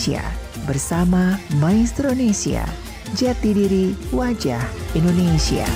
Indonesia bersama Maestro Indonesia. Jati diri wajah Indonesia.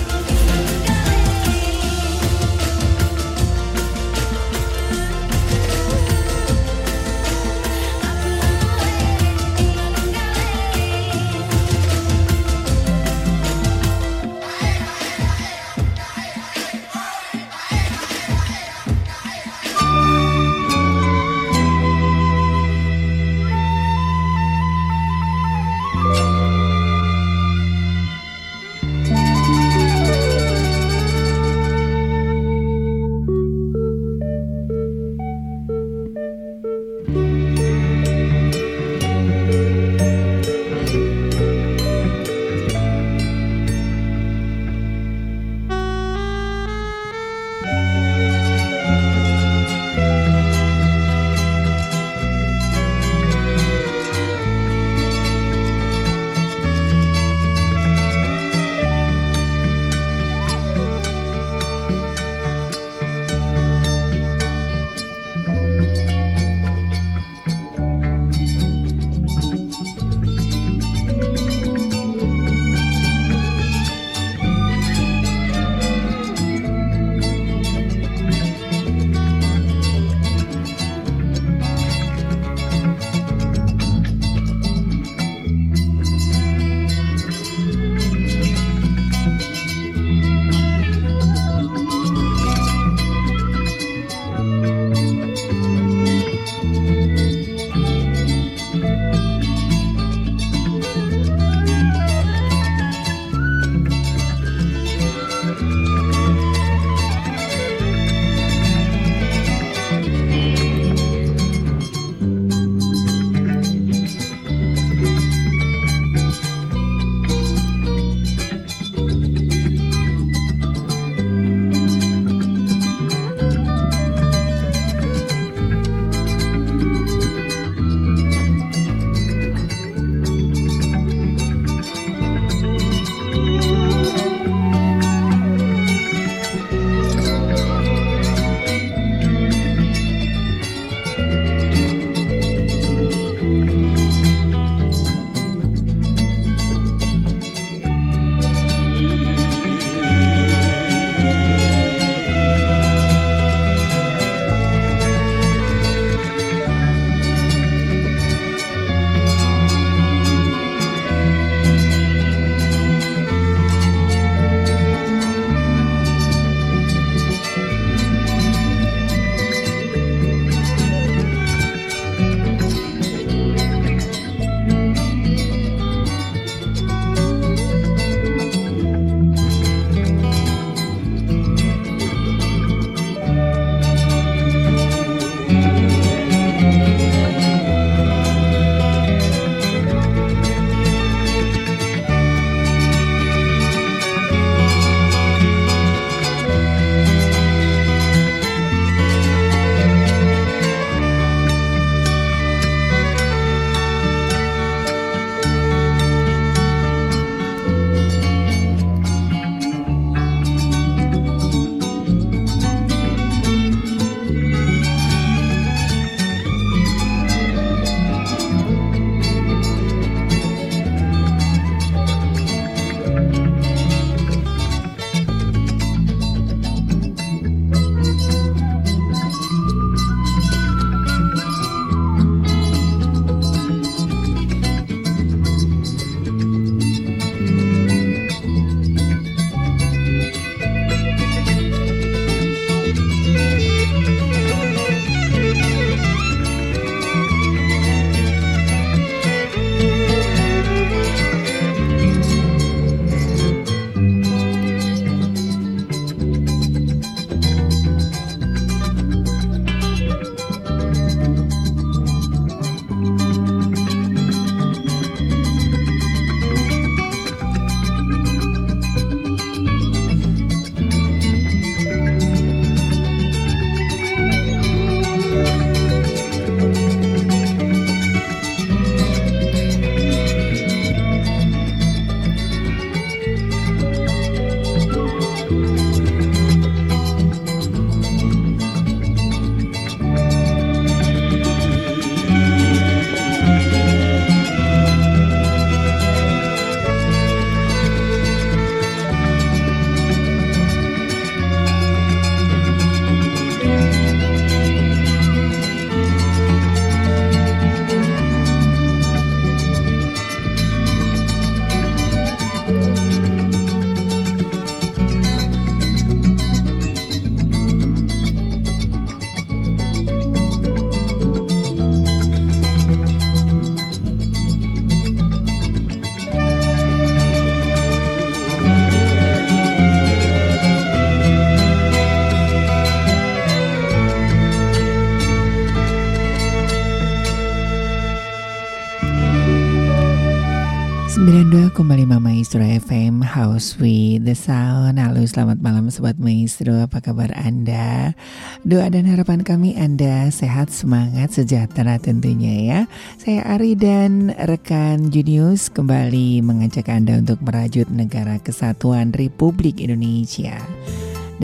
92,5 Maestro FM House with the Sound. Halo selamat malam Sobat Maestro Apa kabar Anda? Doa dan harapan kami Anda sehat, semangat, sejahtera tentunya ya. Saya Ari dan rekan Junius kembali mengajak Anda untuk merajut negara kesatuan Republik Indonesia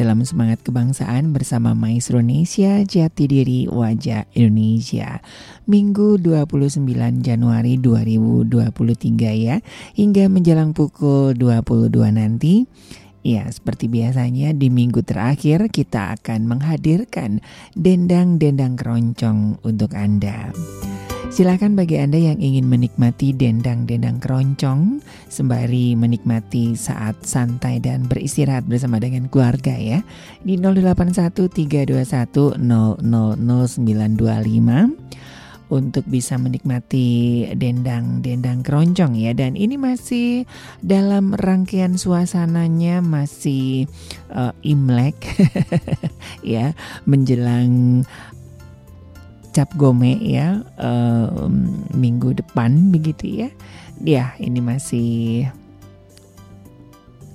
dalam semangat kebangsaan bersama Maestro Indonesia Jati Diri Wajah Indonesia. Minggu 29 Januari 2023 ya, hingga menjelang pukul 22 nanti. Ya, seperti biasanya di minggu terakhir kita akan menghadirkan dendang-dendang keroncong untuk Anda. Silakan bagi Anda yang ingin menikmati dendang-dendang keroncong sembari menikmati saat santai dan beristirahat bersama dengan keluarga ya. Di 081321000925 untuk bisa menikmati dendang-dendang keroncong ya dan ini masih dalam rangkaian suasananya masih uh, Imlek ya menjelang cap gome ya um, minggu depan begitu ya. Ya, ini masih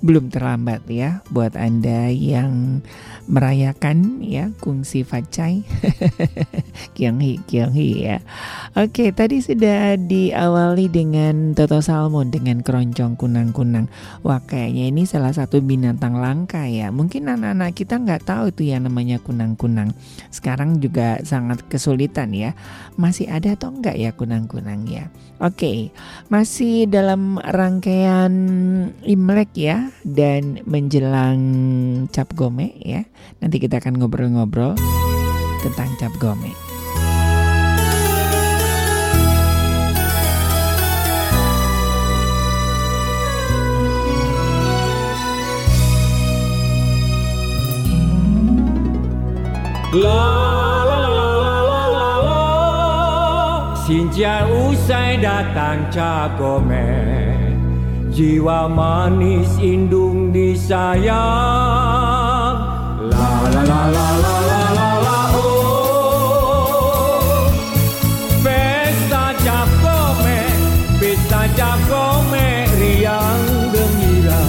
belum terlambat ya buat Anda yang merayakan ya kungsi facai kianghi kianghi ya. Oke, tadi sudah diawali dengan Toto Salmon dengan keroncong kunang-kunang. Wah, kayaknya ini salah satu binatang langka ya. Mungkin anak-anak kita nggak tahu itu yang namanya kunang-kunang. Sekarang juga sangat kesulitan ya. Masih ada atau enggak ya kunang-kunang ya? Oke, masih dalam rangkaian Imlek ya dan menjelang Cap Gome ya. Nanti kita akan ngobrol-ngobrol tentang cap gome. La la la la la la la usai datang cap gome. Jiwa manis indung disayang la la la la la la la oh. Pesta cap gome, pesta cap gome riang gembira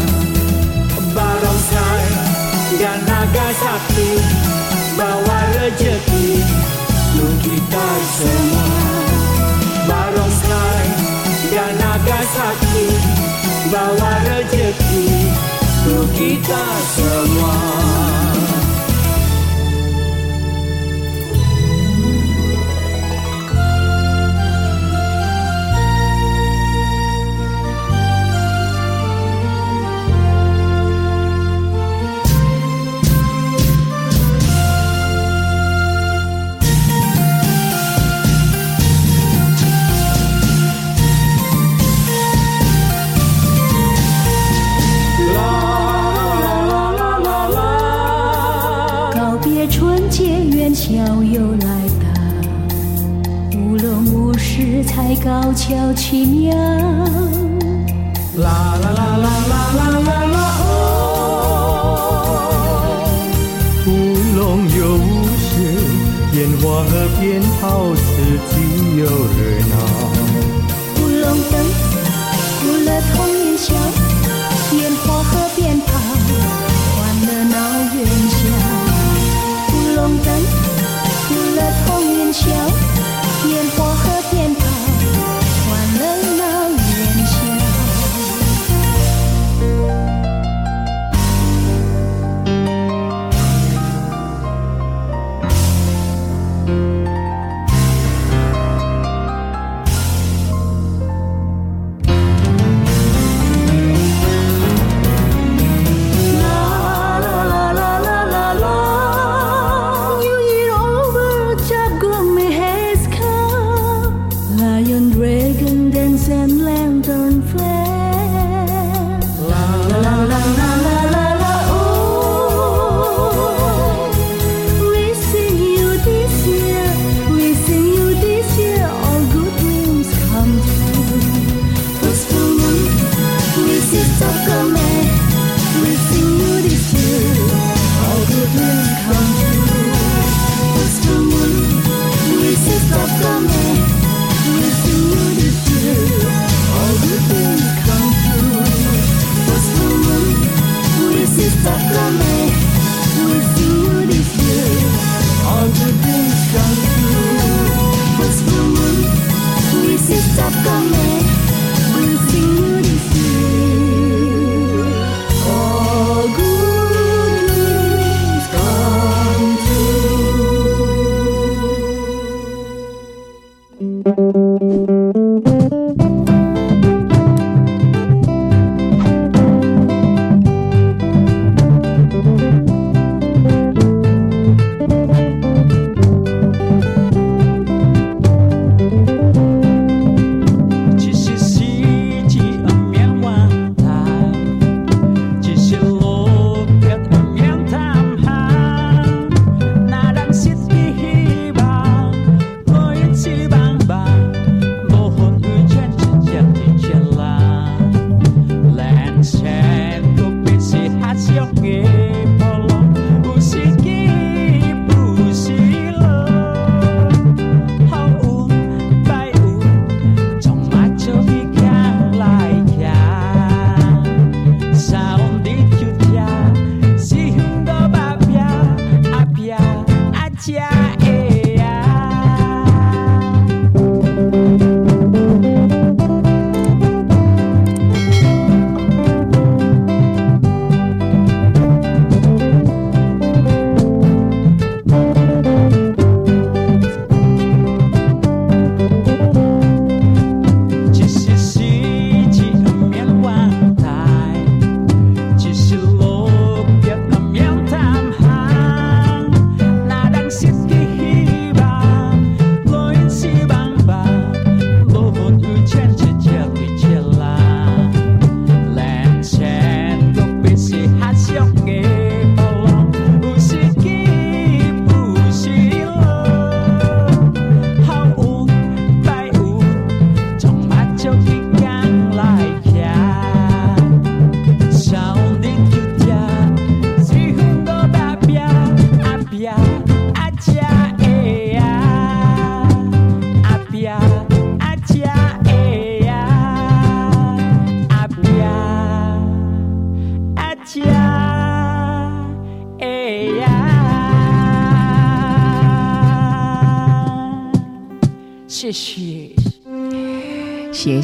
Barongsai dan naga sakti bawa rejeki untuk kita semua Barongsai dan naga sakti bawa rejeki untuk kita semua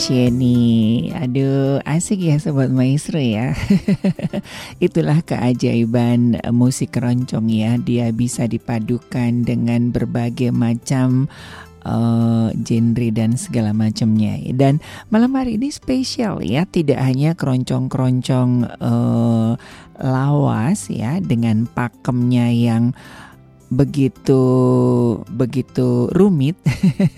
谢 nih. Aduh, asik ya sobat maestro ya. Itulah keajaiban musik keroncong ya. Dia bisa dipadukan dengan berbagai macam uh, genre dan segala macamnya. Dan malam hari ini spesial ya, tidak hanya keroncong-keroncong uh, lawas ya dengan pakemnya yang begitu begitu rumit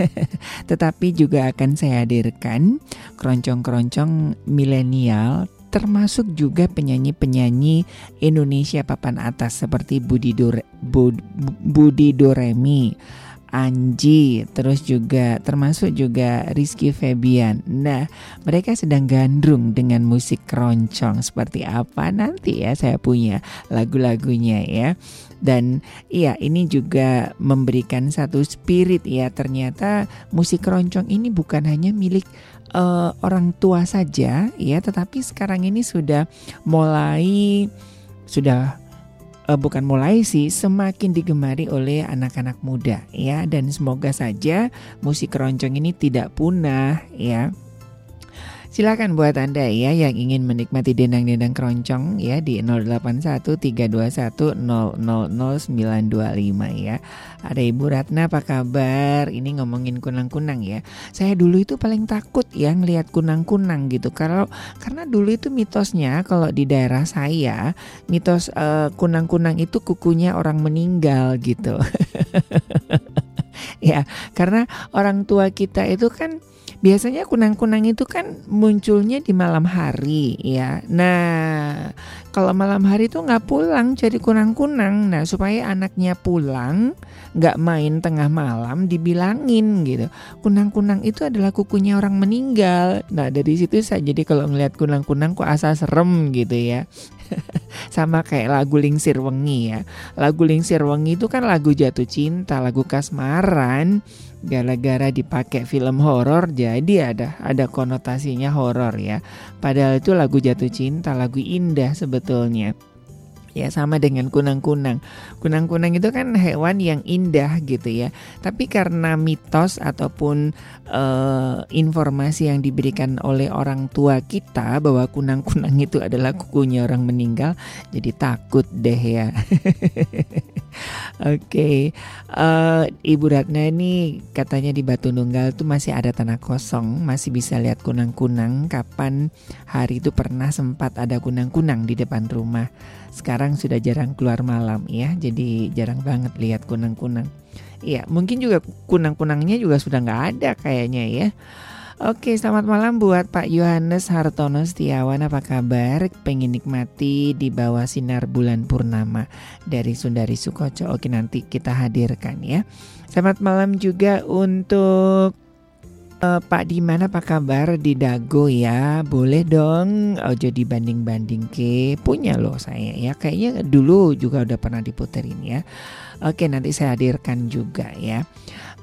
tetapi juga akan saya hadirkan keroncong-keroncong milenial termasuk juga penyanyi-penyanyi Indonesia papan atas seperti Budi Dore, Budi Doremi Anji, terus juga termasuk juga Rizky Febian. Nah, mereka sedang gandrung dengan musik keroncong seperti apa nanti ya saya punya lagu-lagunya ya. Dan iya ini juga memberikan satu spirit ya. Ternyata musik keroncong ini bukan hanya milik uh, orang tua saja ya, tetapi sekarang ini sudah mulai sudah uh, bukan mulai sih semakin digemari oleh anak-anak muda ya. Dan semoga saja musik keroncong ini tidak punah ya Silakan buat Anda ya yang ingin menikmati dendang-dendang keroncong ya di 081321000925 ya. Ada Ibu Ratna apa kabar? Ini ngomongin kunang-kunang ya. Saya dulu itu paling takut ya ngelihat kunang-kunang gitu. Kalau karena dulu itu mitosnya kalau di daerah saya mitos kunang eh, kunang-kunang itu kukunya orang meninggal gitu. ya, karena orang tua kita itu kan biasanya kunang-kunang itu kan munculnya di malam hari ya. Nah, kalau malam hari itu nggak pulang jadi kunang-kunang. Nah, supaya anaknya pulang nggak main tengah malam dibilangin gitu. Kunang-kunang itu adalah kukunya orang meninggal. Nah, dari situ saya jadi kalau ngelihat kunang-kunang kok asa serem gitu ya. sama kayak lagu Lingsir Wengi ya. Lagu Lingsir Wengi itu kan lagu jatuh cinta, lagu kasmaran gara-gara dipakai film horor jadi ada ada konotasinya horor ya. Padahal itu lagu jatuh cinta, lagu indah sebetulnya. Ya sama dengan kunang-kunang. Kunang-kunang itu kan hewan yang indah gitu ya. Tapi karena mitos ataupun uh, informasi yang diberikan oleh orang tua kita bahwa kunang-kunang itu adalah kukunya orang meninggal, jadi takut deh ya. okay. uh, eh, Ibu Ratna ini katanya di Batu Nunggal tuh masih ada tanah kosong, masih bisa lihat kunang-kunang. Kapan hari itu pernah sempat ada kunang-kunang di depan rumah. Sekarang sudah jarang keluar malam ya, jadi jarang banget lihat kunang-kunang. Iya, mungkin juga kunang-kunangnya juga sudah nggak ada kayaknya ya. Oke, selamat malam buat Pak Yohanes Hartono Setiawan. Apa kabar? Pengen nikmati di bawah sinar bulan purnama dari Sundari Sukoco. Oke, nanti kita hadirkan ya. Selamat malam juga untuk uh, Pak Diman apa kabar di Dago ya? Boleh dong ojo dibanding-banding ke punya loh saya ya. Kayaknya dulu juga udah pernah diputerin ya. Oke, nanti saya hadirkan juga ya.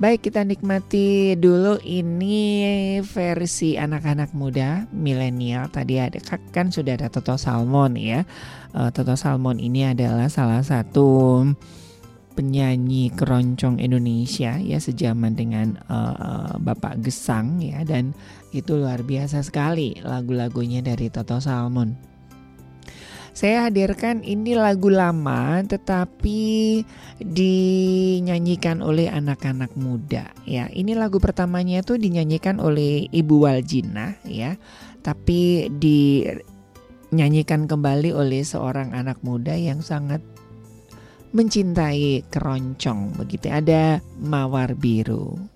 Baik kita nikmati dulu ini versi anak-anak muda milenial tadi ada kan sudah ada Toto Salmon ya. Uh, Toto Salmon ini adalah salah satu penyanyi keroncong Indonesia ya sejaman dengan uh, Bapak Gesang ya dan itu luar biasa sekali lagu-lagunya dari Toto Salmon. Saya hadirkan ini lagu lama tetapi dinyanyikan oleh anak-anak muda ya. Ini lagu pertamanya itu dinyanyikan oleh Ibu Waljina ya. Tapi dinyanyikan kembali oleh seorang anak muda yang sangat mencintai keroncong begitu. Ada Mawar Biru.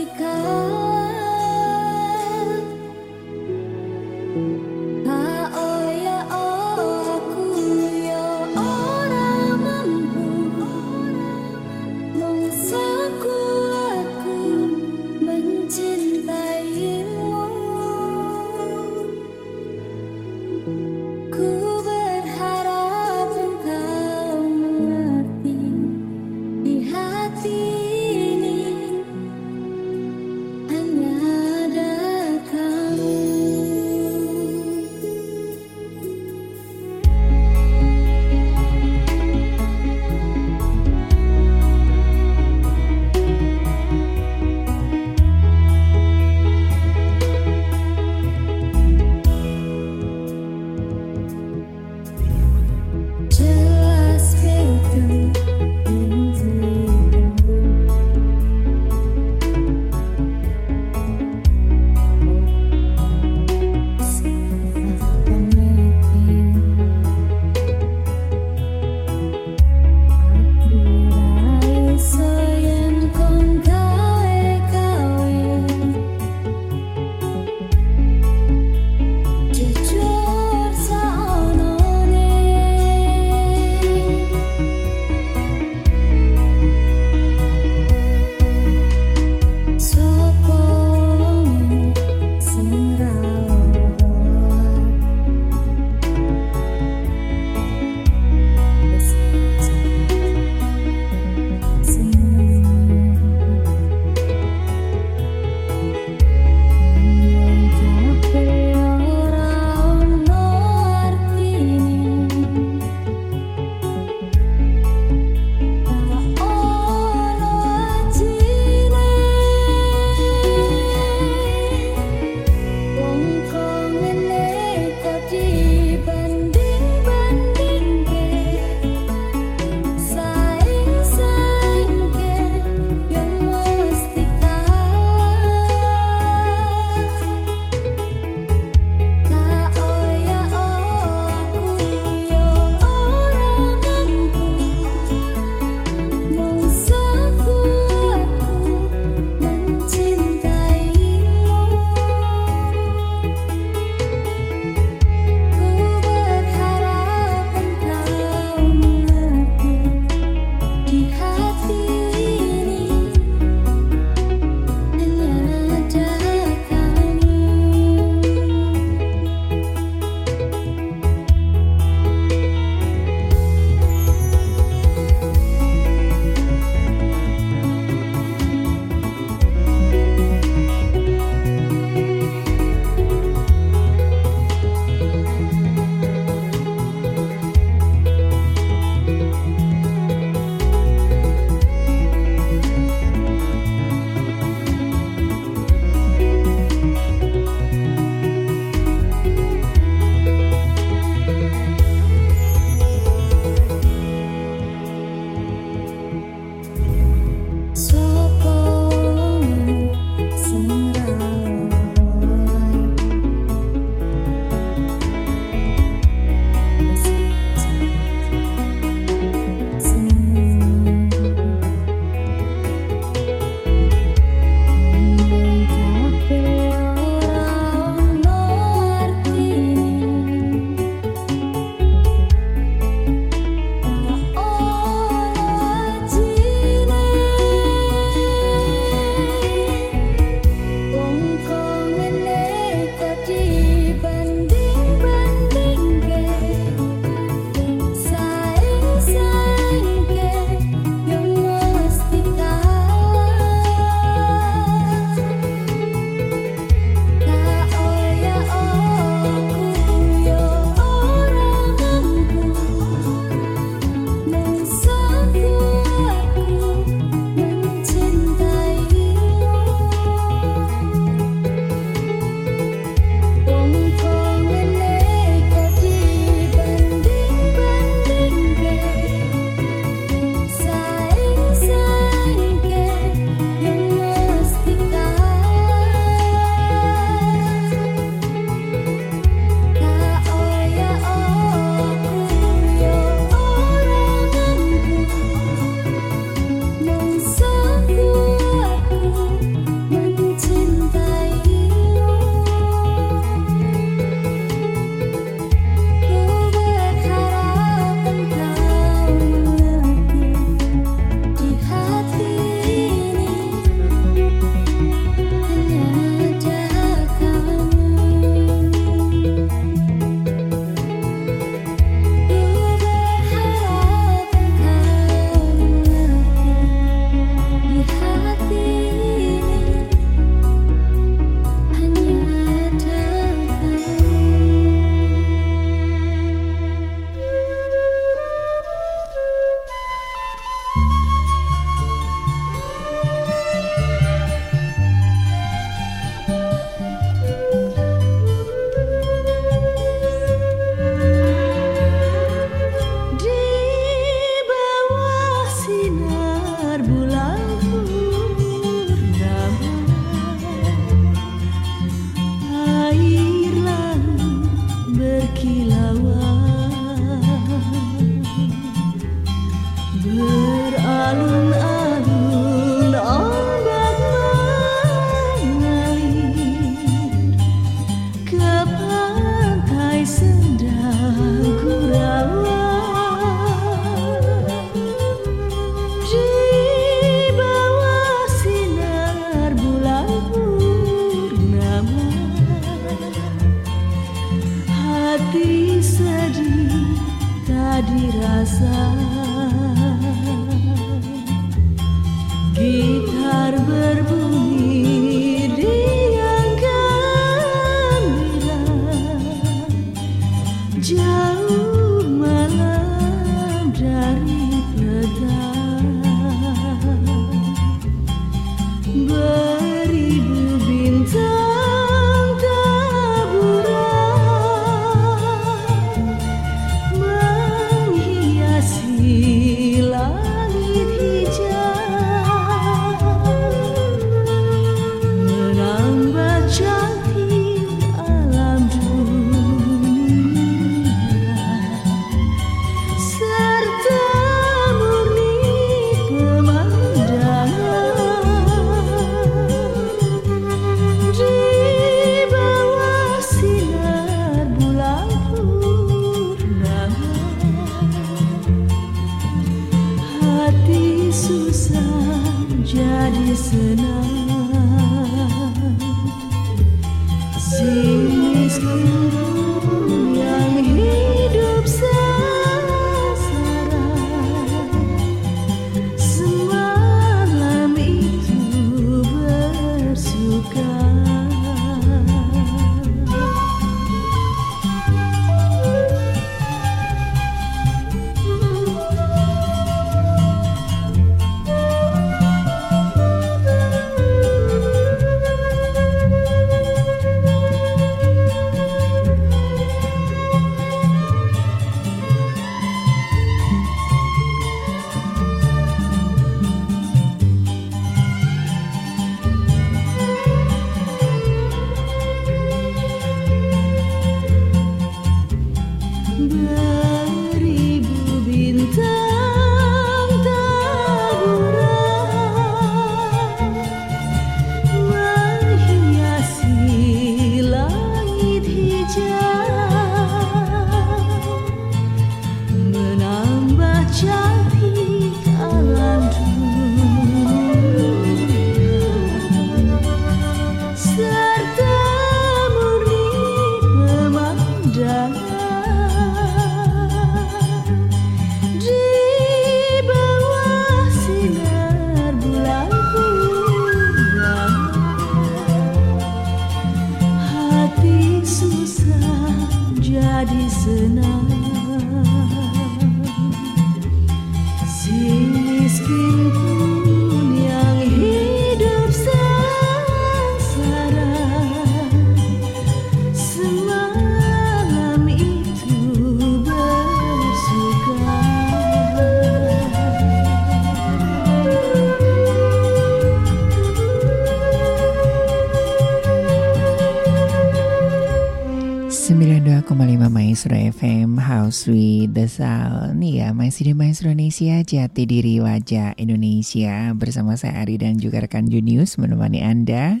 Sweet The Sound ya masih di Maestro Indonesia Jati Diri Wajah Indonesia. Bersama saya Ari dan juga rekan Junius menemani Anda.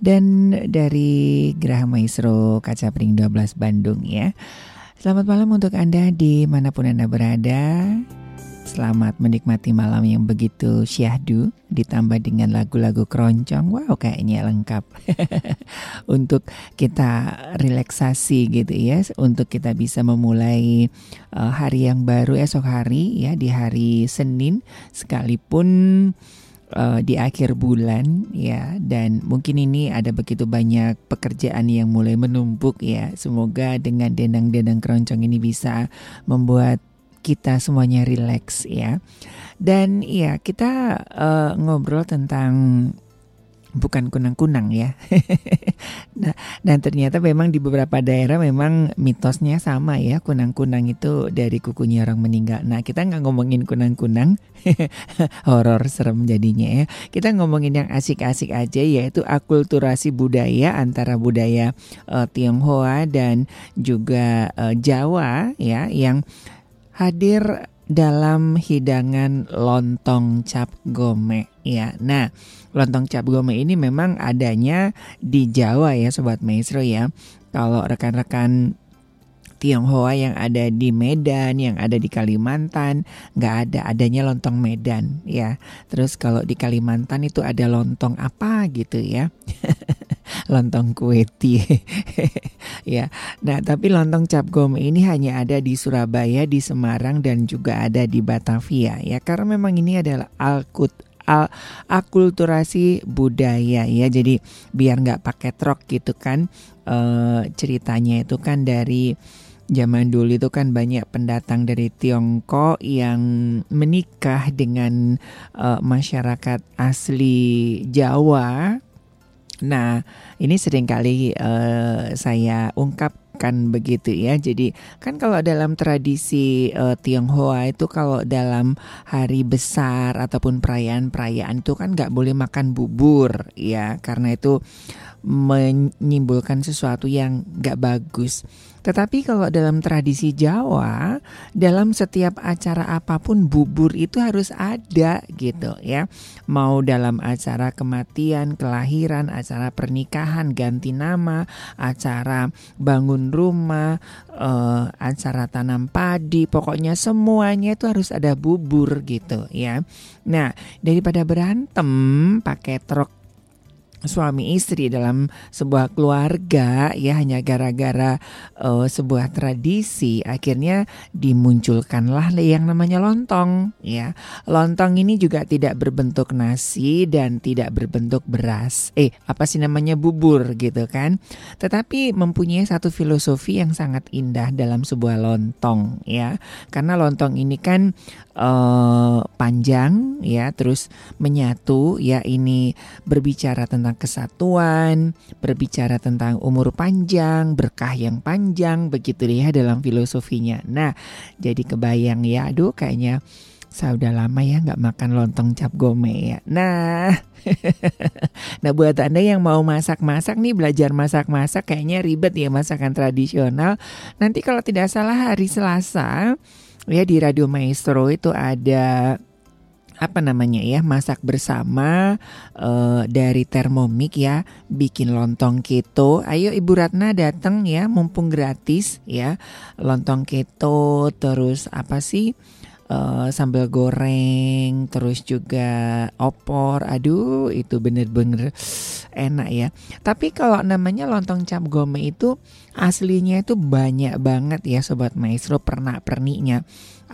Dan dari Geraha Maestro Kaca Pring 12 Bandung ya. Selamat malam untuk Anda di mana pun Anda berada Selamat menikmati malam yang begitu syahdu ditambah dengan lagu-lagu keroncong. Wow, kayaknya lengkap. untuk kita relaksasi gitu ya, untuk kita bisa memulai uh, hari yang baru esok hari ya di hari Senin sekalipun uh, di akhir bulan ya dan mungkin ini ada begitu banyak pekerjaan yang mulai menumpuk ya semoga dengan denang-denang keroncong ini bisa membuat kita semuanya rileks ya. Dan ya kita uh, ngobrol tentang bukan kunang-kunang ya. nah, dan ternyata memang di beberapa daerah memang mitosnya sama ya, kunang-kunang itu dari kukunya orang meninggal. Nah, kita nggak ngomongin kunang-kunang, horor serem jadinya ya. Kita ngomongin yang asik-asik aja yaitu akulturasi budaya antara budaya uh, Tionghoa dan juga uh, Jawa ya yang hadir dalam hidangan lontong cap gome ya. Nah, lontong cap gome ini memang adanya di Jawa ya sobat maestro ya. Kalau rekan-rekan Tionghoa yang ada di Medan, yang ada di Kalimantan, nggak ada adanya lontong Medan ya. Terus kalau di Kalimantan itu ada lontong apa gitu ya. lontong kueti ya. Nah, tapi lontong cap gome ini hanya ada di Surabaya, di Semarang dan juga ada di Batavia ya. Karena memang ini adalah alkut al akulturasi budaya ya. Jadi biar nggak pakai trok gitu kan. E, ceritanya itu kan dari Zaman dulu itu kan banyak pendatang dari Tiongkok yang menikah dengan uh, masyarakat asli Jawa. Nah, ini sering kali uh, saya ungkapkan begitu ya. Jadi kan kalau dalam tradisi uh, Tionghoa itu kalau dalam hari besar ataupun perayaan-perayaan itu kan nggak boleh makan bubur ya, karena itu menyimpulkan sesuatu yang nggak bagus. Tetapi kalau dalam tradisi Jawa, dalam setiap acara apa pun bubur itu harus ada gitu ya. Mau dalam acara kematian, kelahiran, acara pernikahan, ganti nama, acara bangun rumah, uh, acara tanam padi, pokoknya semuanya itu harus ada bubur gitu ya. Nah, daripada berantem pakai truk suami istri dalam sebuah keluarga ya hanya gara-gara uh, sebuah tradisi akhirnya dimunculkanlah yang namanya lontong ya. Lontong ini juga tidak berbentuk nasi dan tidak berbentuk beras. Eh apa sih namanya? Bubur gitu kan? Tetapi mempunyai satu filosofi yang sangat indah dalam sebuah lontong ya. Karena lontong ini kan uh, panjang ya terus menyatu ya ini berbicara tentang kesatuan berbicara tentang umur panjang berkah yang panjang begitu ya dalam filosofinya nah jadi kebayang ya aduh kayaknya saya udah lama ya nggak makan lontong cap gome ya. Nah, nah buat anda yang mau masak-masak nih belajar masak-masak kayaknya ribet ya masakan tradisional. Nanti kalau tidak salah hari Selasa ya di Radio Maestro itu ada apa namanya ya masak bersama uh, dari Thermomix ya bikin lontong keto. Ayo Ibu Ratna datang ya mumpung gratis ya lontong keto terus apa sih uh, sambal goreng terus juga opor. Aduh itu bener-bener enak ya. Tapi kalau namanya lontong cap gome itu aslinya itu banyak banget ya sobat maestro pernah perniknya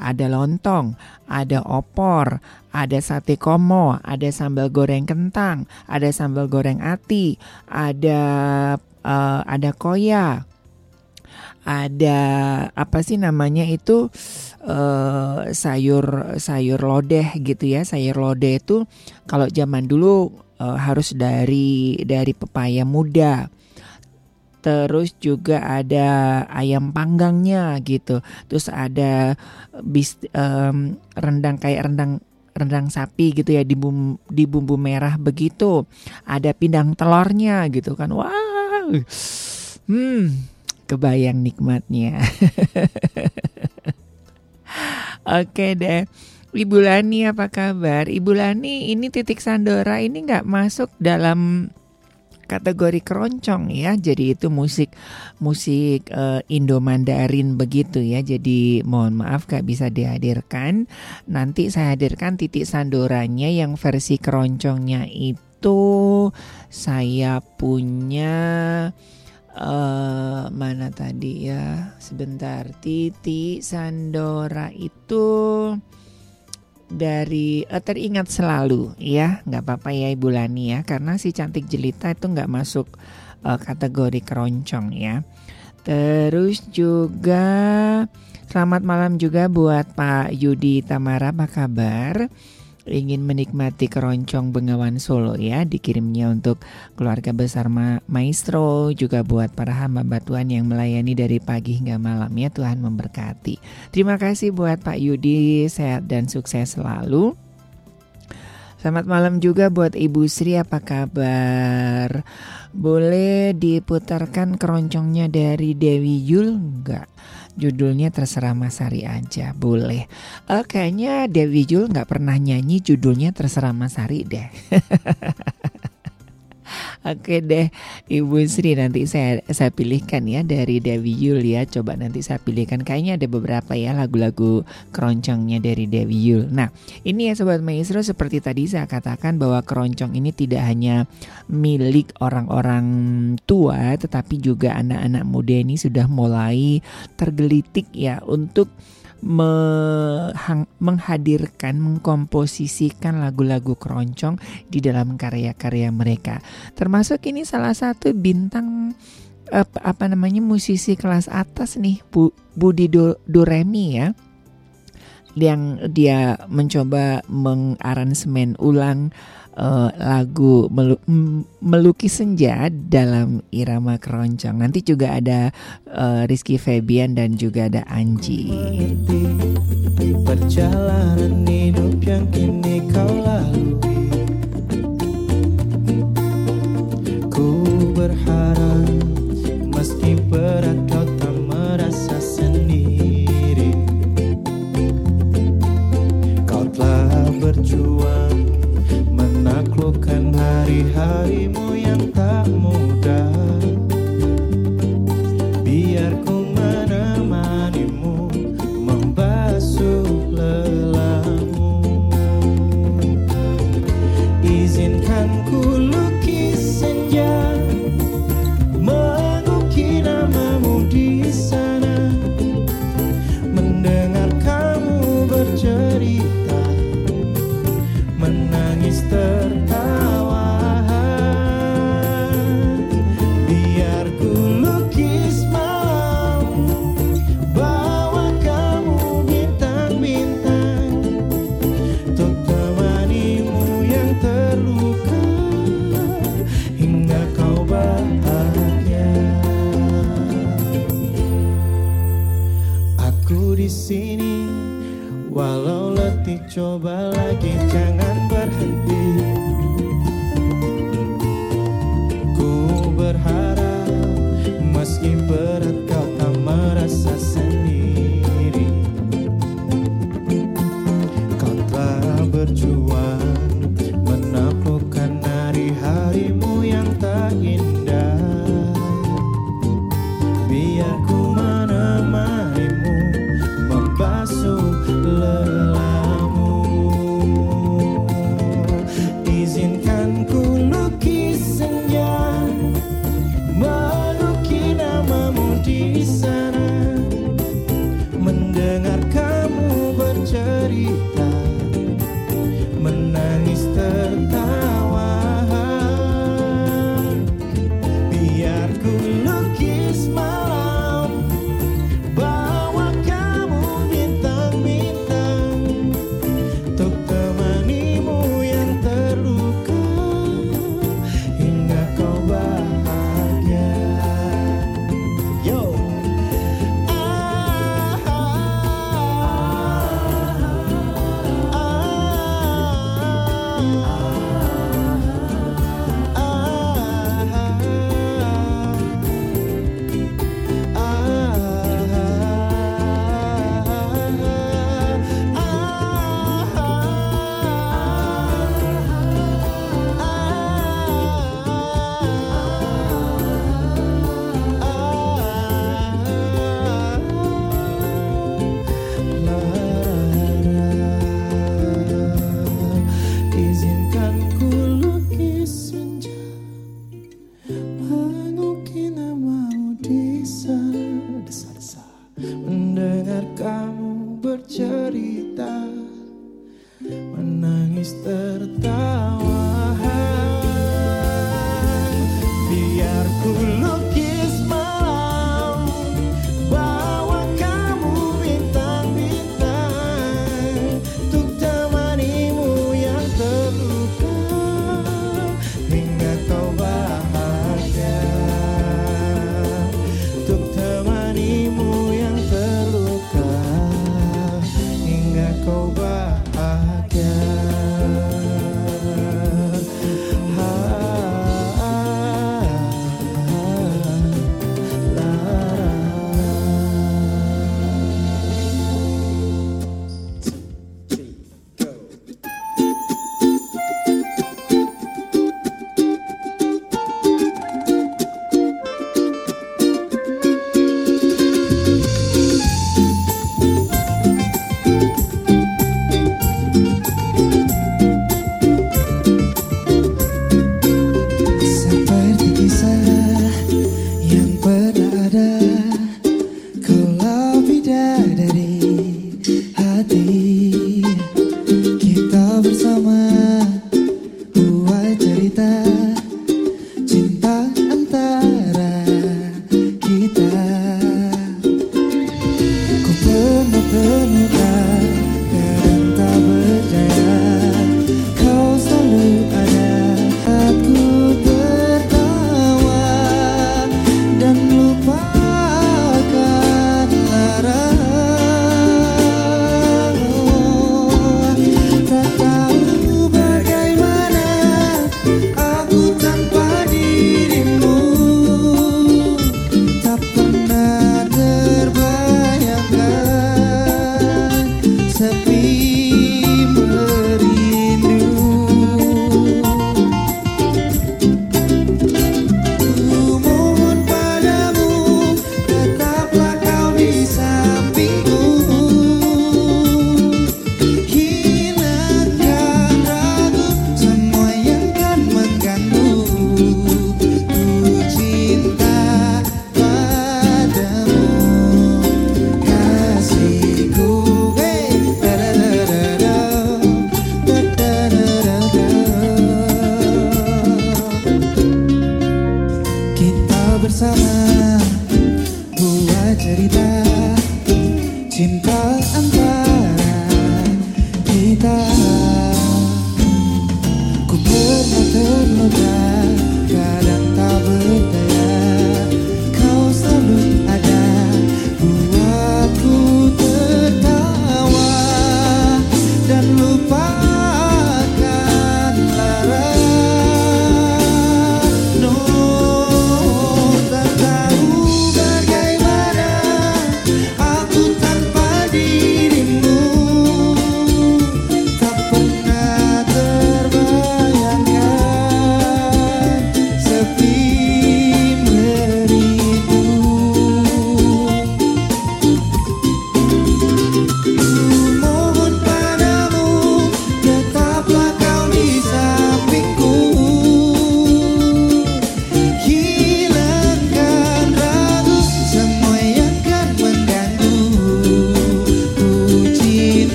ada lontong, ada opor, ada sate komo, ada sambal goreng kentang, ada sambal goreng ati, ada uh, ada koya, ada apa sih namanya itu uh, sayur sayur lodeh gitu ya. Sayur lodeh itu kalau zaman dulu uh, harus dari dari pepaya muda. Terus juga ada ayam panggangnya gitu. Terus ada bis um, rendang kayak rendang rendang sapi gitu ya di bumbu, di bumbu merah begitu. Ada pindang telurnya gitu kan. Wah hmm kebayang nikmatnya oke deh Ibu Lani apa kabar? Ibu Lani ini titik Sandora ini nggak masuk dalam kategori keroncong ya. Jadi itu musik musik uh, Indo Mandarin begitu ya. Jadi mohon maaf gak bisa dihadirkan. Nanti saya hadirkan titik sandoranya yang versi keroncongnya itu saya punya uh, mana tadi ya. Sebentar. Titik sandora itu dari uh, teringat selalu ya nggak apa-apa ya Ibu Lani ya karena si cantik jelita itu nggak masuk uh, kategori keroncong ya terus juga selamat malam juga buat Pak Yudi Tamara apa kabar ingin menikmati keroncong Bengawan Solo ya dikirimnya untuk keluarga besar Ma Maestro juga buat para hamba batuan yang melayani dari pagi hingga malam ya Tuhan memberkati. Terima kasih buat Pak Yudi sehat dan sukses selalu. Selamat malam juga buat Ibu Sri apa kabar? Boleh diputarkan keroncongnya dari Dewi Yul enggak? Judulnya terserah Mas Hari aja, boleh. Uh, kayaknya Dewi Jul nggak pernah nyanyi judulnya terserah Mas Hari deh. Oke deh Ibu Sri nanti saya saya pilihkan ya dari Dewi Yul ya Coba nanti saya pilihkan. Kayaknya ada beberapa ya lagu-lagu keroncongnya dari Dewi Yul. Nah ini ya Sobat Maestro seperti tadi saya katakan bahwa keroncong ini tidak hanya milik orang-orang tua Tetapi juga anak-anak muda ini sudah mulai tergelitik ya untuk menghadirkan, mengkomposisikan lagu-lagu keroncong di dalam karya-karya mereka. Termasuk ini salah satu bintang apa, apa namanya musisi kelas atas nih Bu, Budi Do, Doremi ya yang dia mencoba mengaransemen ulang uh, lagu melu melukis senja dalam irama keroncong. Nanti juga ada uh, Rizky Febian dan juga ada Anji. Perjalanan hidup yang kini kau lalui Ku berharap meski berat kau hari-harimu yang tak mudah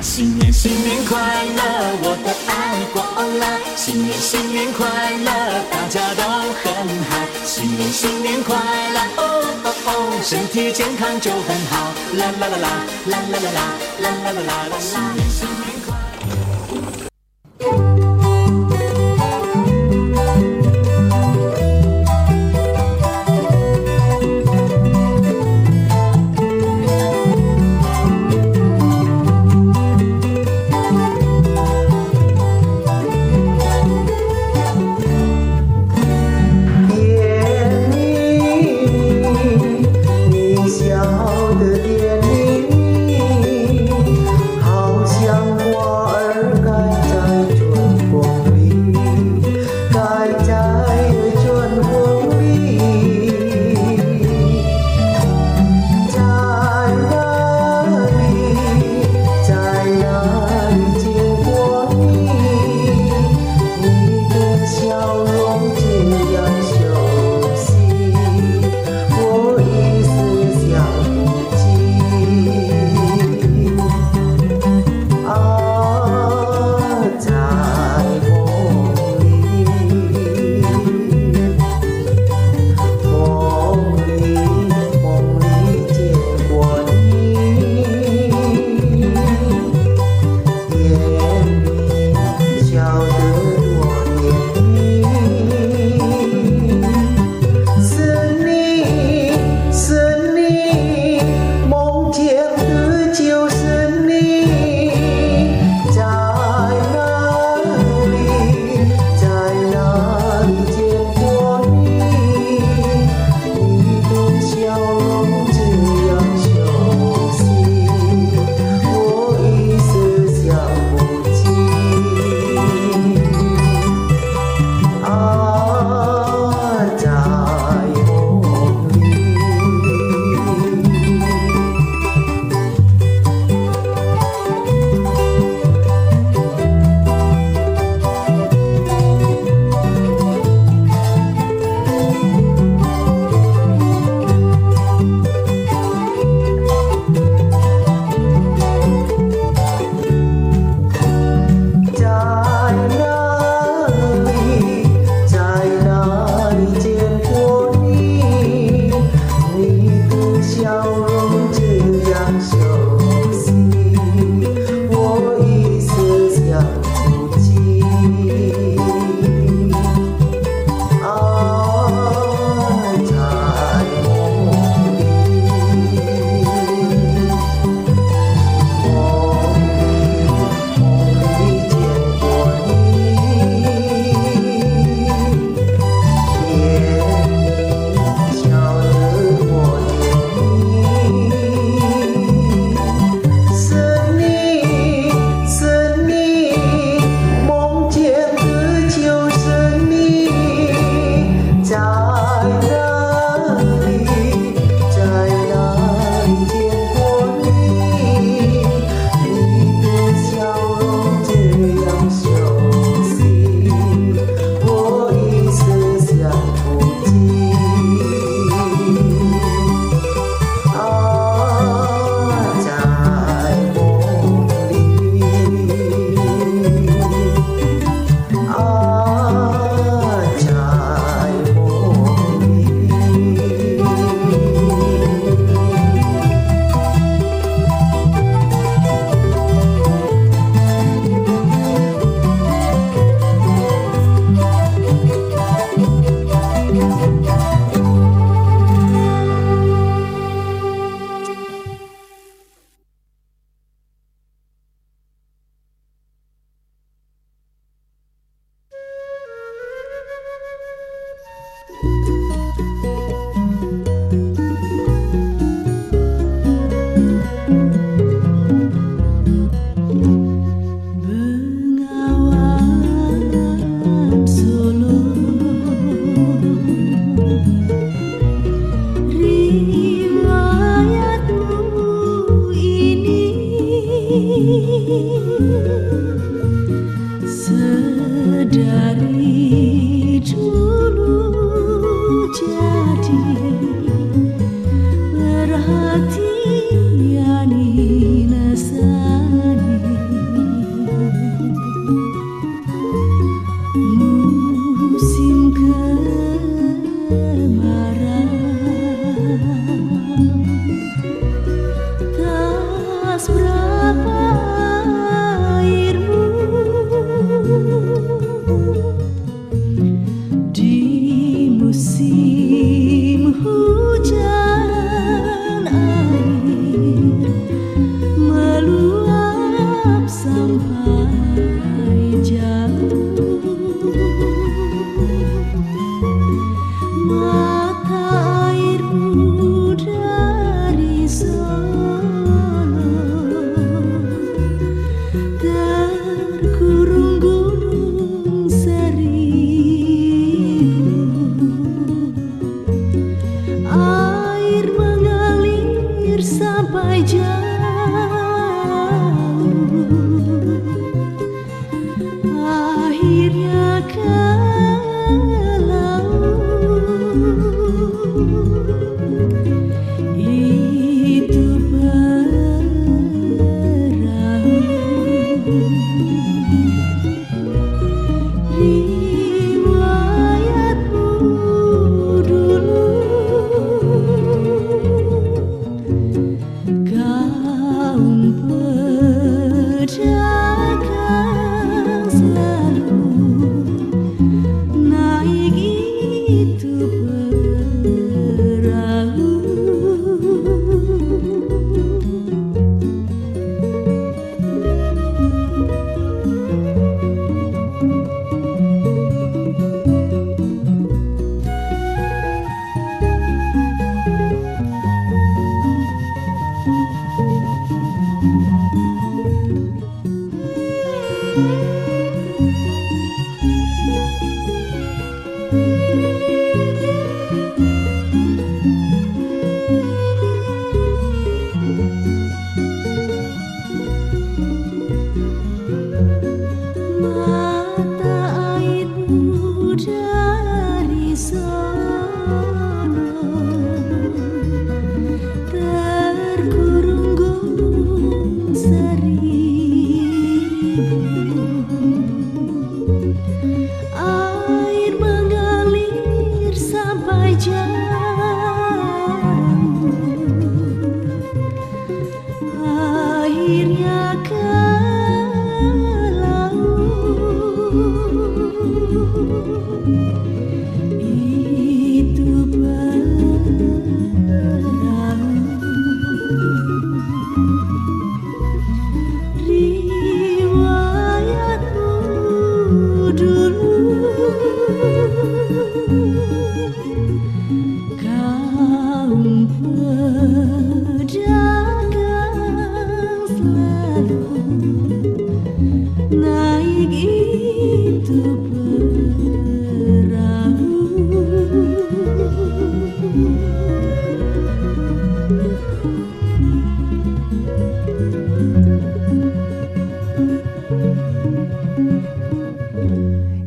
新年新年快乐，我的爱过了。新年新年快乐，大家都很好。新年新年快乐，哦哦哦，身体健康就很好。啦啦啦啦啦啦啦啦啦啦啦啦。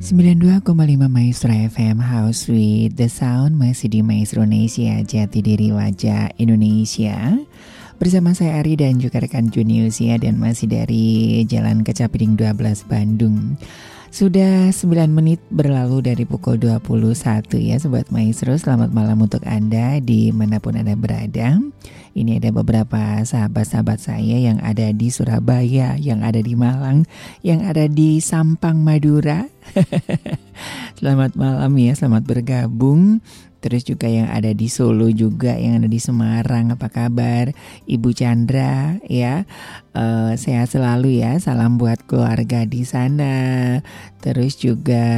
92,5 Maestro FM House with The Sound masih di Maestro Indonesia Jati Diri Wajah Indonesia bersama saya Ari dan juga rekan Junius ya dan masih dari Jalan Kecapiring 12 Bandung sudah 9 menit berlalu dari pukul 21 ya Sobat Maestro. Selamat malam untuk Anda di mana pun Anda berada. Ini ada beberapa sahabat-sahabat saya yang ada di Surabaya Yang ada di Malang Yang ada di Sampang Madura. Selamat malam ya, selamat bergabung Terus juga yang ada di Solo juga, yang ada di Semarang, apa kabar? Ibu Chandra ya, uh, sehat selalu ya. Salam buat keluarga di sana. Terus juga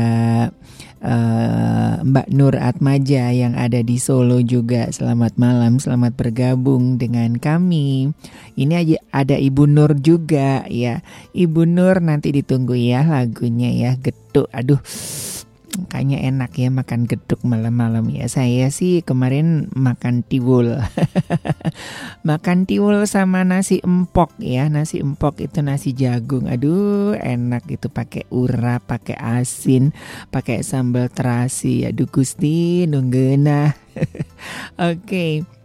uh, Mbak Nur Atmaja yang ada di Solo juga. Selamat malam, selamat bergabung dengan kami. Ini aja ada Ibu Nur juga ya. Ibu Nur nanti ditunggu ya lagunya ya. Getuk, aduh Kayaknya enak ya makan geduk malam-malam ya. Saya sih kemarin makan tiwul. makan tiwul sama nasi empok ya. Nasi empok itu nasi jagung. Aduh, enak itu pakai urap, pakai asin, pakai sambal terasi. Aduh Gusti nunggena. Oke. okay.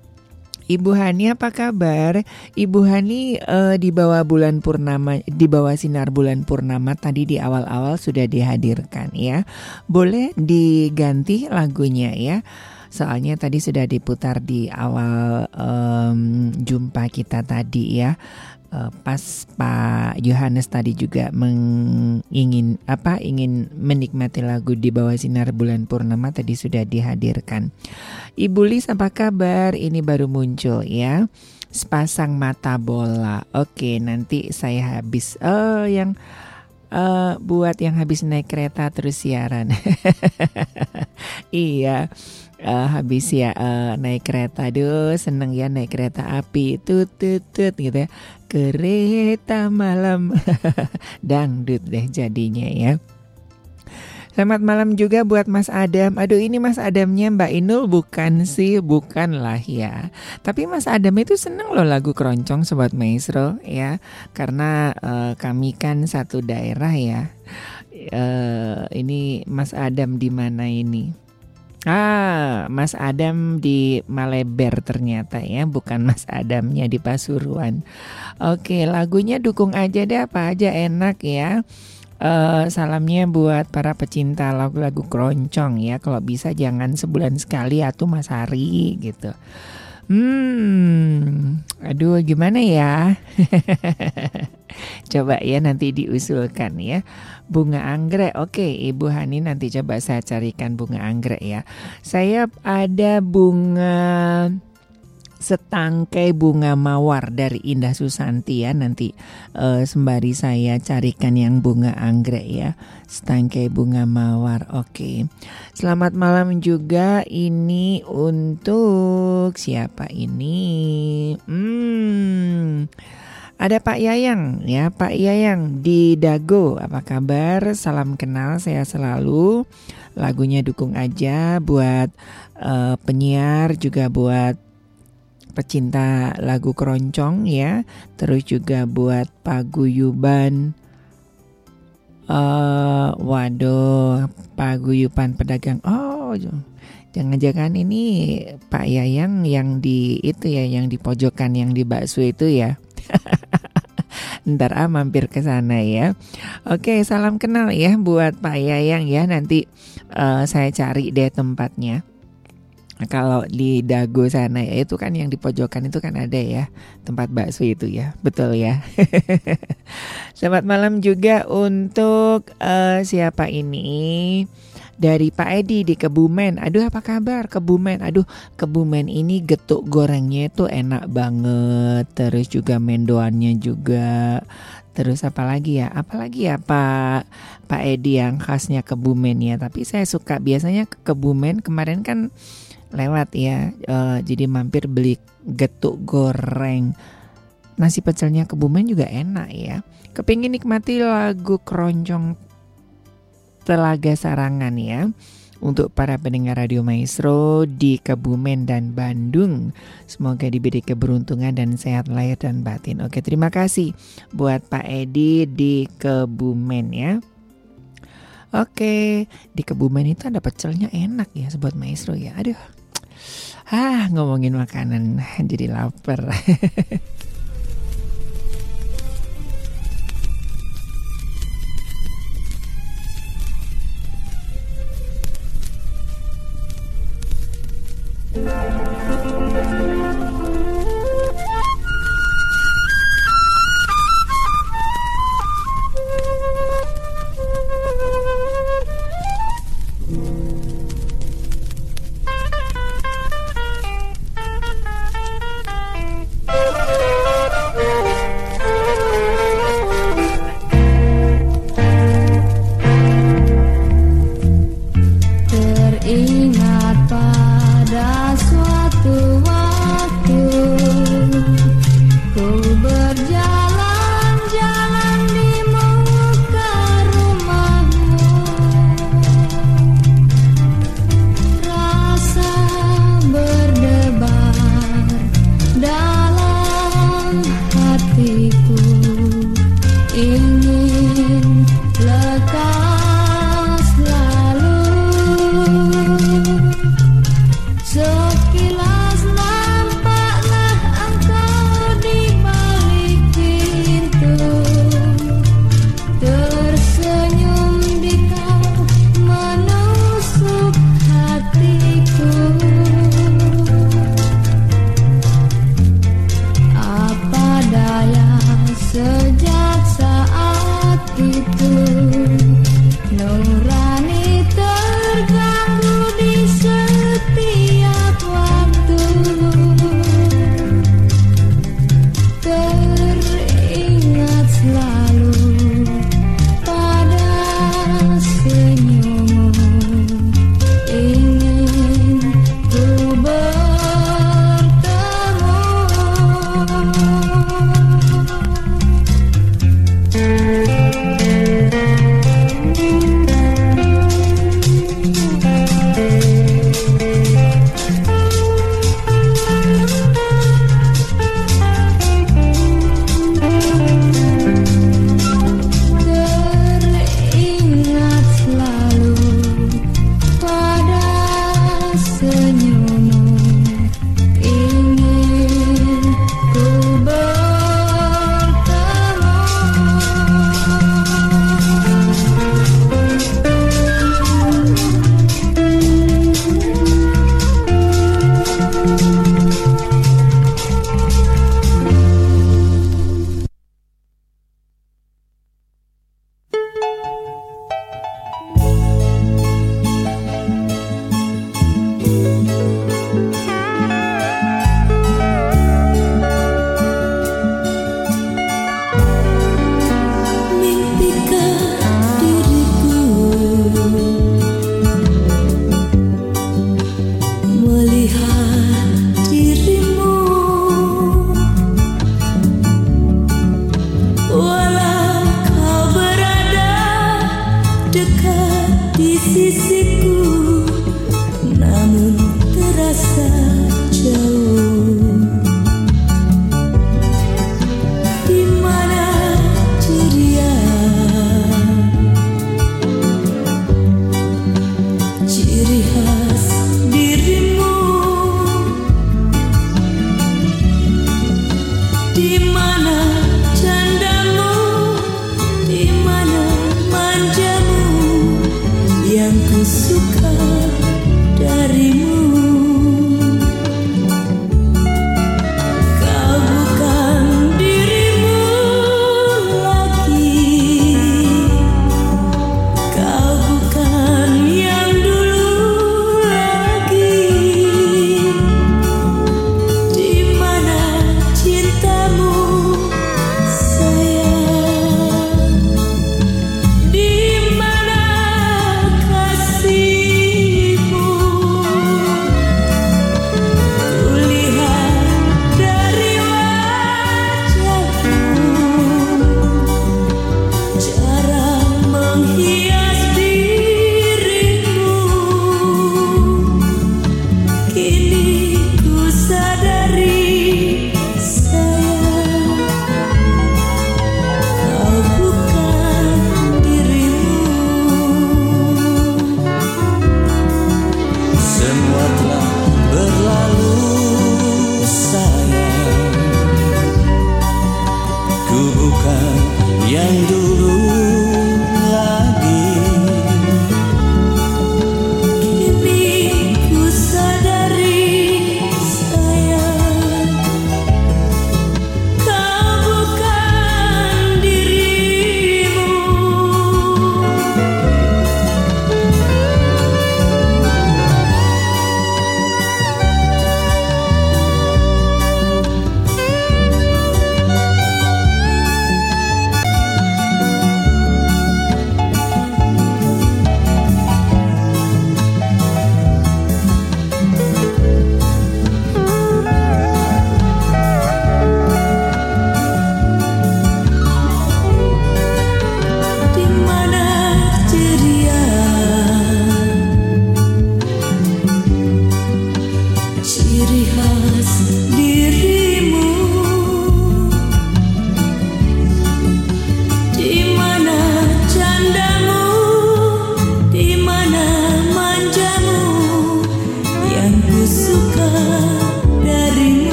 Ibu Hani apa kabar? Ibu Hani uh, di bawah bulan purnama, di bawah sinar bulan purnama tadi di awal-awal sudah dihadirkan ya. Boleh diganti lagunya ya. Soalnya tadi sudah diputar di awal um, jumpa kita tadi ya pas Pak Yohanes tadi juga mengingin apa ingin menikmati lagu di bawah sinar bulan purnama tadi sudah dihadirkan. Ibu Lis apa kabar? Ini baru muncul ya. Sepasang mata bola. Oke, nanti saya habis oh yang uh, buat yang habis naik kereta terus siaran. iya uh, habis ya uh, naik kereta aduh seneng ya naik kereta api tut tut gitu ya kereta malam dangdut deh jadinya ya Selamat malam juga buat Mas Adam. Aduh ini Mas Adamnya Mbak Inul bukan sih, bukan lah ya. Tapi Mas Adam itu seneng loh lagu keroncong Sobat Maestro ya. Karena uh, kami kan satu daerah ya. Uh, ini Mas Adam di mana ini? Ah, Mas Adam di Maleber ternyata ya, bukan Mas Adamnya di Pasuruan. Oke, lagunya dukung aja deh apa aja enak ya. Uh, salamnya buat para pecinta lagu-lagu keroncong ya. Kalau bisa jangan sebulan sekali atau Mas Hari gitu. Hmm, aduh gimana ya? Coba ya nanti diusulkan ya. Bunga anggrek. Oke, Ibu Hani nanti coba saya carikan bunga anggrek ya. Saya ada bunga setangkai bunga mawar dari Indah Susanti ya. Nanti uh, sembari saya carikan yang bunga anggrek ya. Setangkai bunga mawar oke. Selamat malam juga. Ini untuk siapa ini? Hmm. Ada Pak Yayang ya, Pak Yayang di Dago. Apa kabar? Salam kenal saya selalu. Lagunya dukung aja buat uh, penyiar juga buat pecinta lagu keroncong ya. Terus juga buat paguyuban uh, waduh, paguyuban pedagang. Oh, jangan-jangan ini Pak Yayang yang di itu ya, yang di pojokan yang di bakso itu ya. Ntar ah mampir ke sana ya. Oke, salam kenal ya buat Pak Yayang ya. Nanti uh, saya cari deh tempatnya. Kalau di Dago sana ya itu kan yang di pojokan itu kan ada ya tempat bakso itu ya, betul ya. Selamat malam juga untuk uh, siapa ini? dari Pak Edi di Kebumen. Aduh apa kabar Kebumen? Aduh Kebumen ini getuk gorengnya itu enak banget. Terus juga mendoannya juga. Terus apa lagi ya? Apalagi ya Pak Pak Edi yang khasnya Kebumen ya. Tapi saya suka biasanya ke Kebumen kemarin kan lewat ya. Uh, jadi mampir beli getuk goreng. Nasi pecelnya Kebumen juga enak ya. Kepingin nikmati lagu keroncong Telaga Sarangan ya untuk para pendengar Radio Maestro di Kebumen dan Bandung. Semoga diberi keberuntungan dan sehat lahir dan batin. Oke, terima kasih buat Pak Edi di Kebumen ya. Oke, di Kebumen itu ada pecelnya enak ya sobat maestro ya. Aduh. Ah, ngomongin makanan jadi lapar.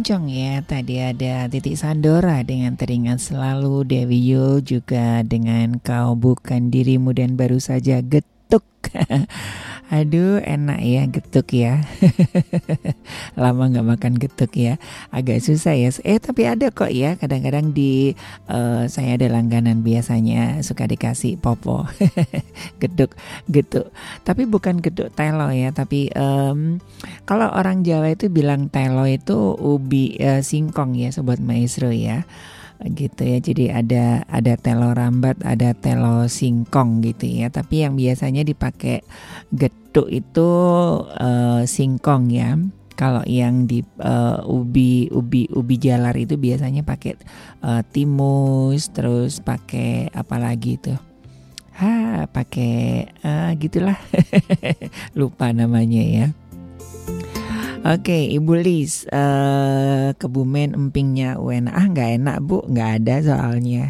Moncong ya. Tadi ada Titik Sandora ah, dengan Teringat Selalu Dewi Yul juga dengan Kau Bukan Dirimu dan baru saja Getuk. Aduh enak ya getuk ya. Lama nggak makan getuk ya. Agak susah ya. Eh tapi ada kok ya. Kadang-kadang di uh, Saya ada langganan biasanya Suka dikasih popo. Geduk getuk. Tapi bukan geduk telo ya Tapi um, Kalau orang Jawa itu bilang telo itu Ubi uh, singkong ya Sobat Maestro ya gitu ya. Jadi ada ada telo rambat, ada telo singkong gitu ya. Tapi yang biasanya dipakai getuk itu uh, singkong ya. Kalau yang di uh, ubi ubi ubi jalar itu biasanya pakai uh, timus, terus pakai apa lagi tuh? Ha, pakai uh, gitulah. Lupa namanya ya. Oke, okay, Ibu Lis, uh, kebumen empingnya UN ah nggak enak Bu, nggak ada soalnya.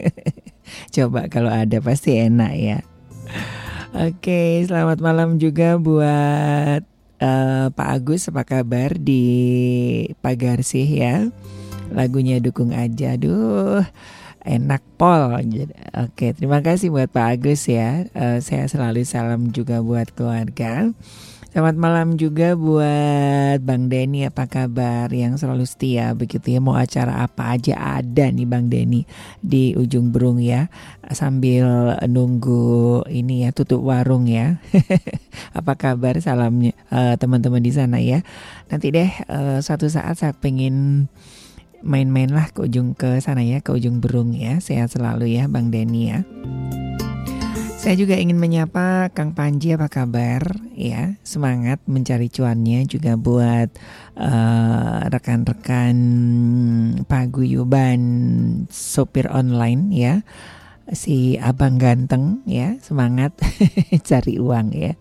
Coba kalau ada pasti enak ya. Oke, okay, selamat malam juga buat uh, Pak Agus, apa kabar di pagar sih ya? Lagunya dukung aja, duh enak pol. Oke, terima kasih buat Pak Agus ya. Uh, saya selalu salam juga buat keluarga. Selamat malam juga buat Bang Denny apa kabar? Yang selalu setia begitu ya mau acara apa aja ada nih Bang Denny di ujung berung ya. Sambil nunggu ini ya tutup warung ya. Apa kabar salamnya uh, teman-teman di sana ya? Nanti deh uh, suatu saat saya pengen main-main lah ke ujung ke sana ya ke ujung berung ya. Sehat selalu ya Bang Denny ya. Saya juga ingin menyapa Kang Panji apa kabar ya semangat mencari cuannya juga buat uh, rekan-rekan paguyuban sopir online ya si abang ganteng ya semangat cari uang ya.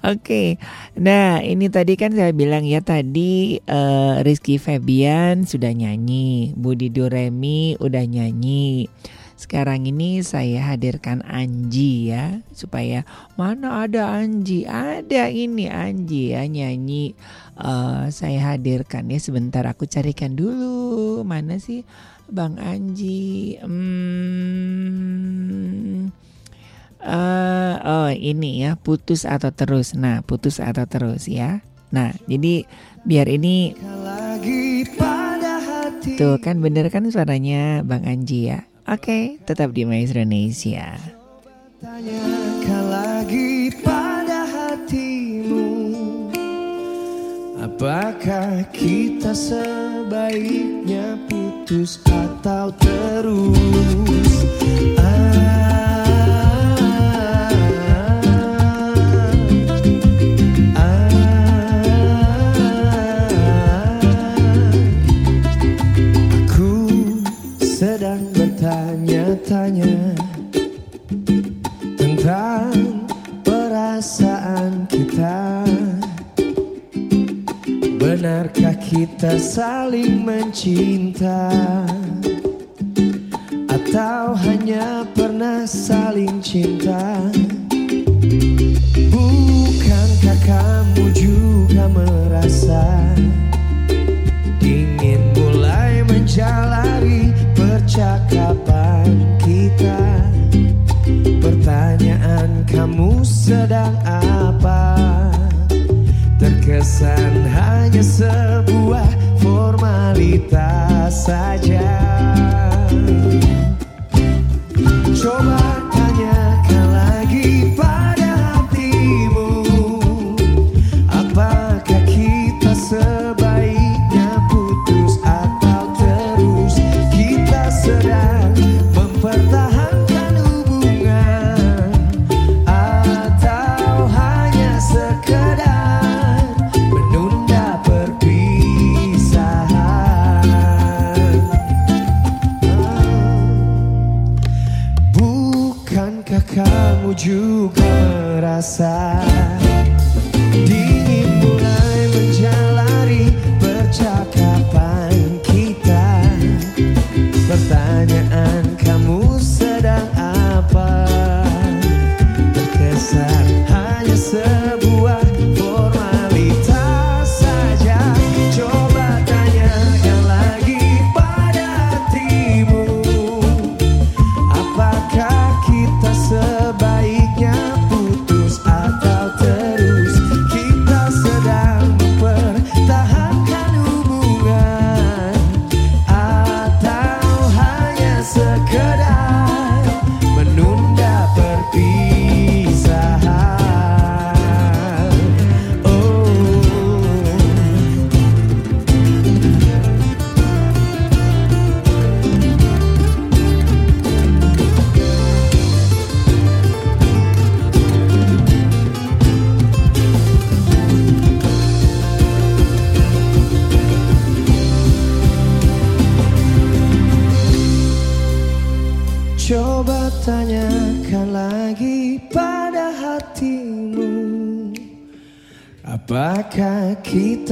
Oke, nah ini tadi kan saya bilang ya tadi uh, Rizky Febian sudah nyanyi, Budi Duremi udah nyanyi. Sekarang ini saya hadirkan Anji ya supaya mana ada Anji, ada ini Anji ya nyanyi. Uh, saya hadirkan ya sebentar aku carikan dulu mana sih Bang Anji. Hmm, uh, oh ini ya putus atau terus. Nah putus atau terus ya. Nah jadi biar ini Tuh kan bener kan suaranya Bang Anji ya Oke, okay, tetap di Maestro Indonesia. Tanyakan lagi pada hatimu. Apakah kita sebaiknya putus atau terus tanya tentang perasaan kita. Benarkah kita saling mencinta? Atau hanya pernah saling cinta? Bukankah kamu juga merasa Ingin mulai menjalani percakapan kita? Pertanyaan kamu sedang apa? Terkesan hanya sebuah formalitas saja. Coba merasa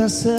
kita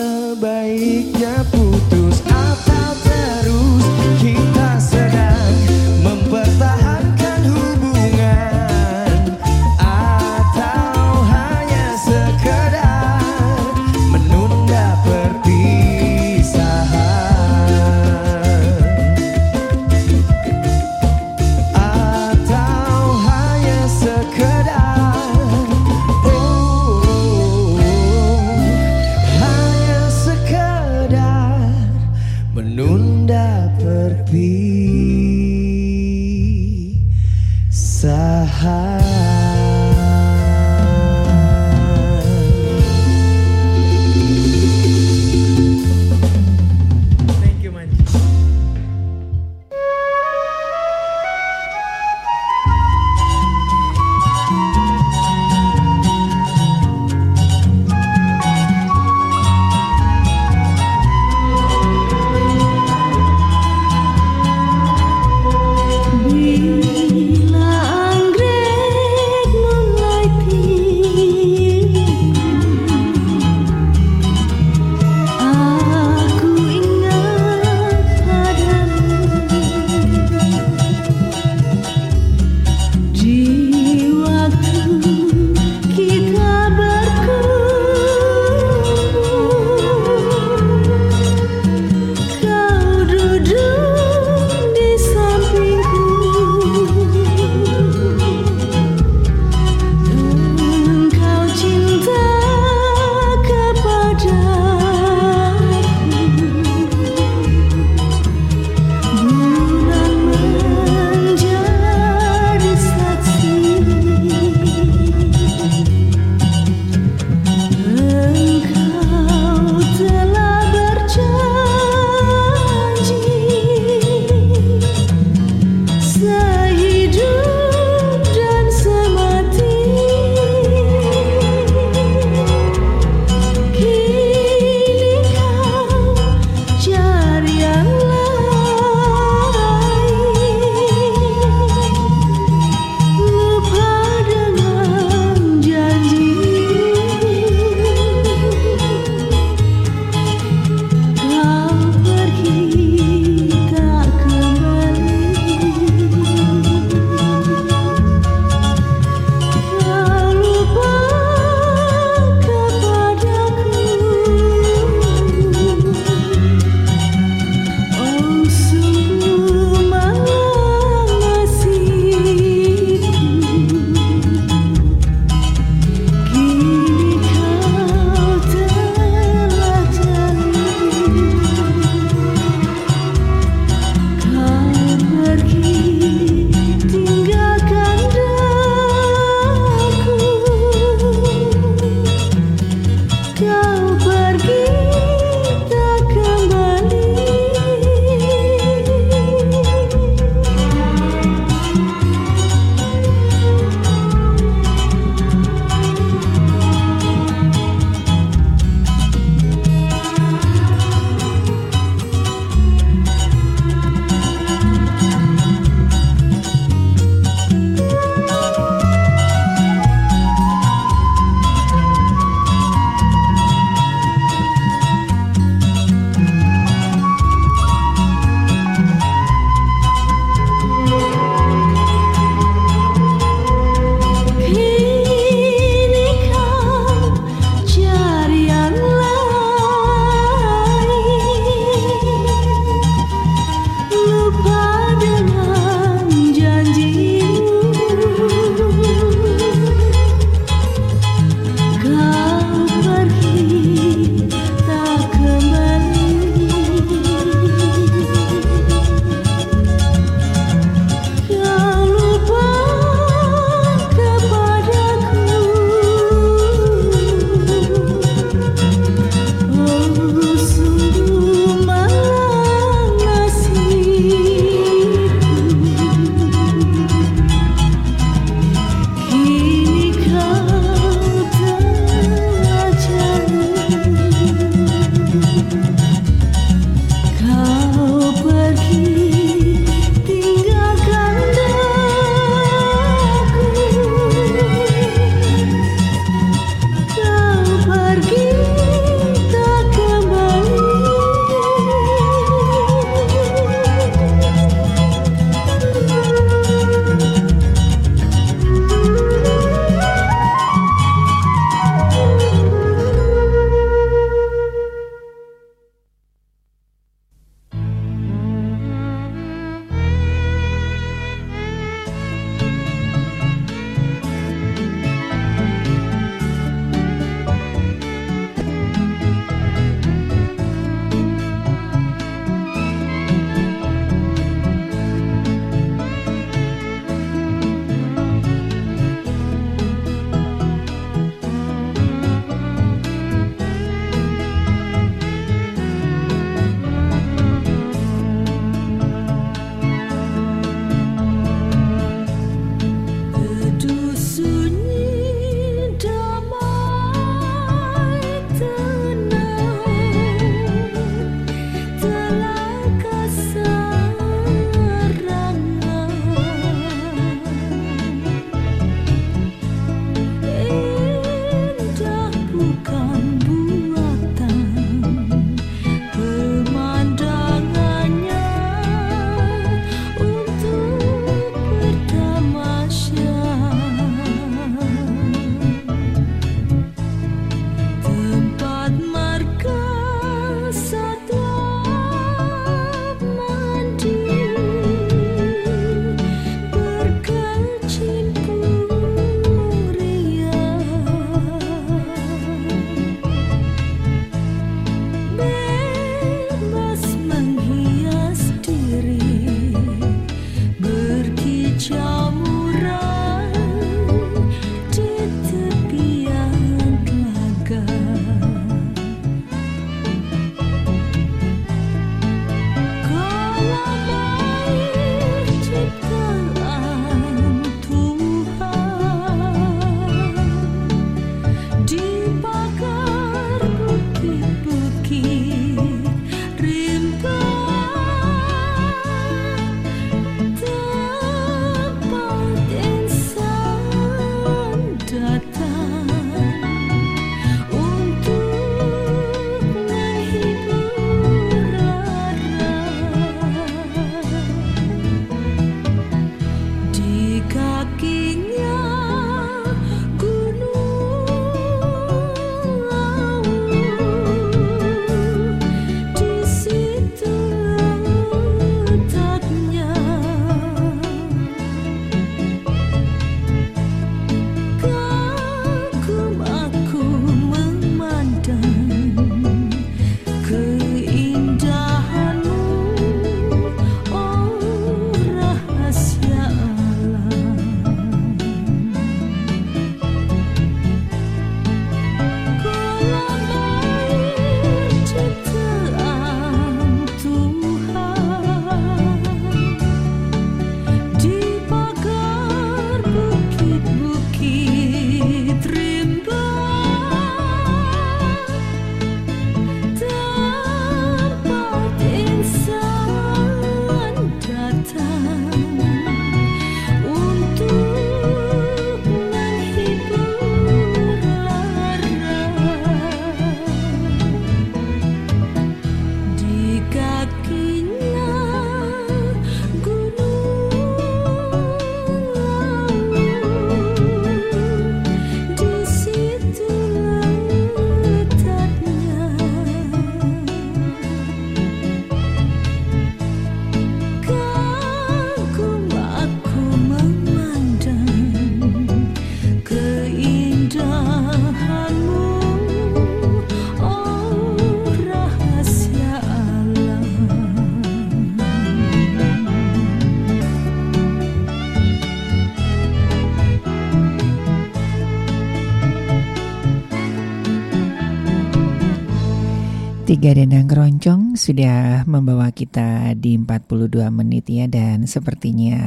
Tiga dendang keroncong sudah membawa kita di 42 menit ya dan sepertinya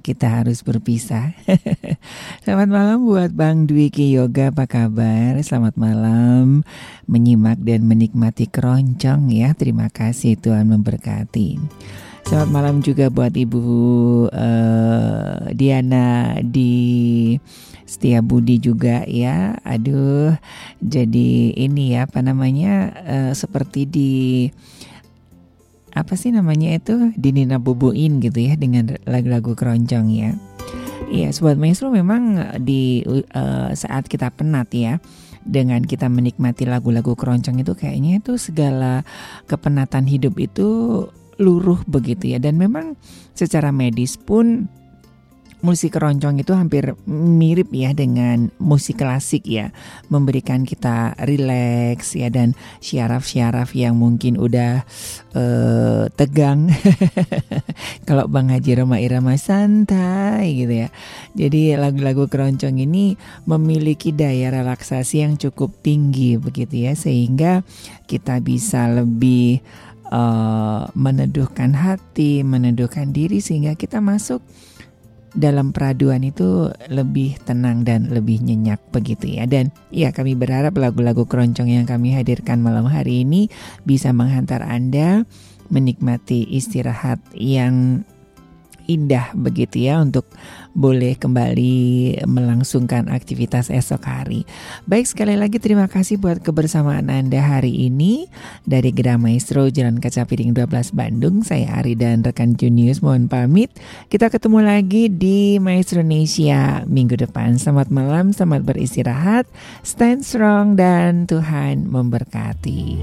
kita harus berpisah. Selamat malam buat Bang Dwiki Yoga, apa kabar? Selamat malam menyimak dan menikmati keroncong ya. Terima kasih Tuhan memberkati. Selamat malam juga buat Ibu uh, Diana di Setia Budi juga ya. Aduh, jadi ini ya apa namanya uh, seperti di apa sih namanya itu di Nina Bubuin gitu ya dengan lagu-lagu keroncong ya. Iya, sobat maestro memang di uh, saat kita penat ya dengan kita menikmati lagu-lagu keroncong itu kayaknya itu segala kepenatan hidup itu luruh begitu ya dan memang secara medis pun musik keroncong itu hampir mirip ya dengan musik klasik ya. Memberikan kita rileks ya dan syaraf-syaraf yang mungkin udah uh, tegang. Kalau Bang Haji Roma Irama santai gitu ya. Jadi lagu-lagu keroncong ini memiliki daya relaksasi yang cukup tinggi begitu ya sehingga kita bisa lebih uh, meneduhkan hati meneduhkan diri sehingga kita masuk dalam peraduan itu lebih tenang dan lebih nyenyak begitu ya. Dan ya kami berharap lagu-lagu keroncong yang kami hadirkan malam hari ini bisa menghantar Anda menikmati istirahat yang indah begitu ya untuk boleh kembali melangsungkan aktivitas esok hari. Baik sekali lagi terima kasih buat kebersamaan Anda hari ini dari Gerah Maestro Jalan Kaca Piring 12 Bandung. Saya Ari dan rekan Junius mohon pamit. Kita ketemu lagi di Maestro Indonesia minggu depan. Selamat malam, selamat beristirahat, stand strong dan Tuhan memberkati.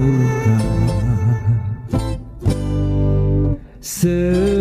So. Seu